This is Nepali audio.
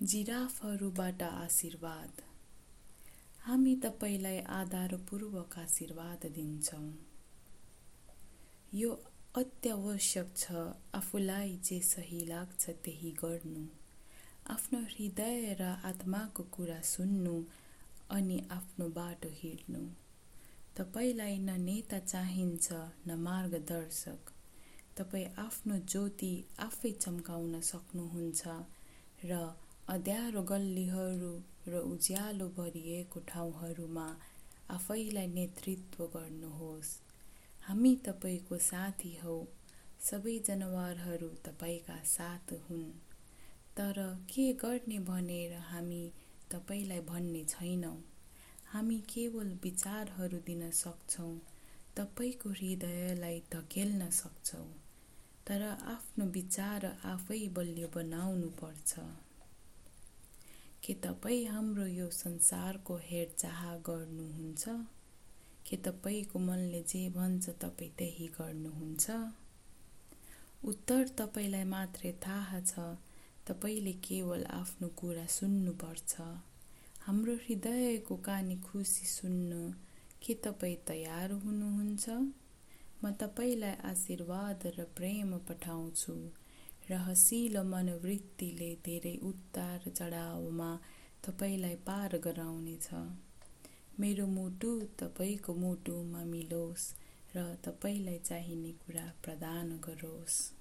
जिराफहरूबाट आशीर्वाद। हामी तपाईँलाई आधारपूर्वक आशीर्वाद दिन्छौँ। यो अत्यावश्यक छ आफूलाई जे सही लाग्छ त्यही गर्नु। आफ्नो हृदय र आत्माको कुरा सुन्नु अनि आफ्नो बाटो हिँड्नु तपाईँलाई न नेता चाहिन्छ न मार्गदर्शक। तपाईँ आफ्नो ज्योति आफै चम्काउन सक्नुहुन्छ र अँध्यारो गल्लीहरू र उज्यालो भरिएको ठाउँहरूमा आफैलाई नेतृत्व गर्नुहोस्। हामी तपाईँको साथी हौ। सबै जनावरहरू तपाईँका साथ हुन्। तर के गर्ने भनेर हामी तपाईँलाई भन्ने छैनौँ। हामी केवल विचारहरू दिन सक्छौँ। तपाईँको हृदयलाई धकेल्न सक्छौँ। तर आफ्नो विचार आफै बलियो बनाउनु पर्छ के तपाईँ हाम्रो यो संसारको हेरचाह गर्नुहुन्छ? के तपाईँको मनले जे भन्छ तपाईँ त्यही गर्नुहुन्छ? उत्तर तपाईँलाई मात्रै थाहा छ। तपाईँले केवल आफ्नो कुरा सुन्नुपर्छ। हाम्रो हृदयको कानी खुसी सुन्न के तपाईँ तयार हुनुहुन्छ? म तपाईँलाई आशीर्वाद र प्रेम पठाउँछु। र हसिलो मनोवृत्तिले धेरै उतार चढावमा तपाईँलाई पार गराउनेछ। मेरो मुटु तपाईँको मुटुमा मिलोस् र तपाईँलाई चाहिने कुरा प्रदान गरोस्।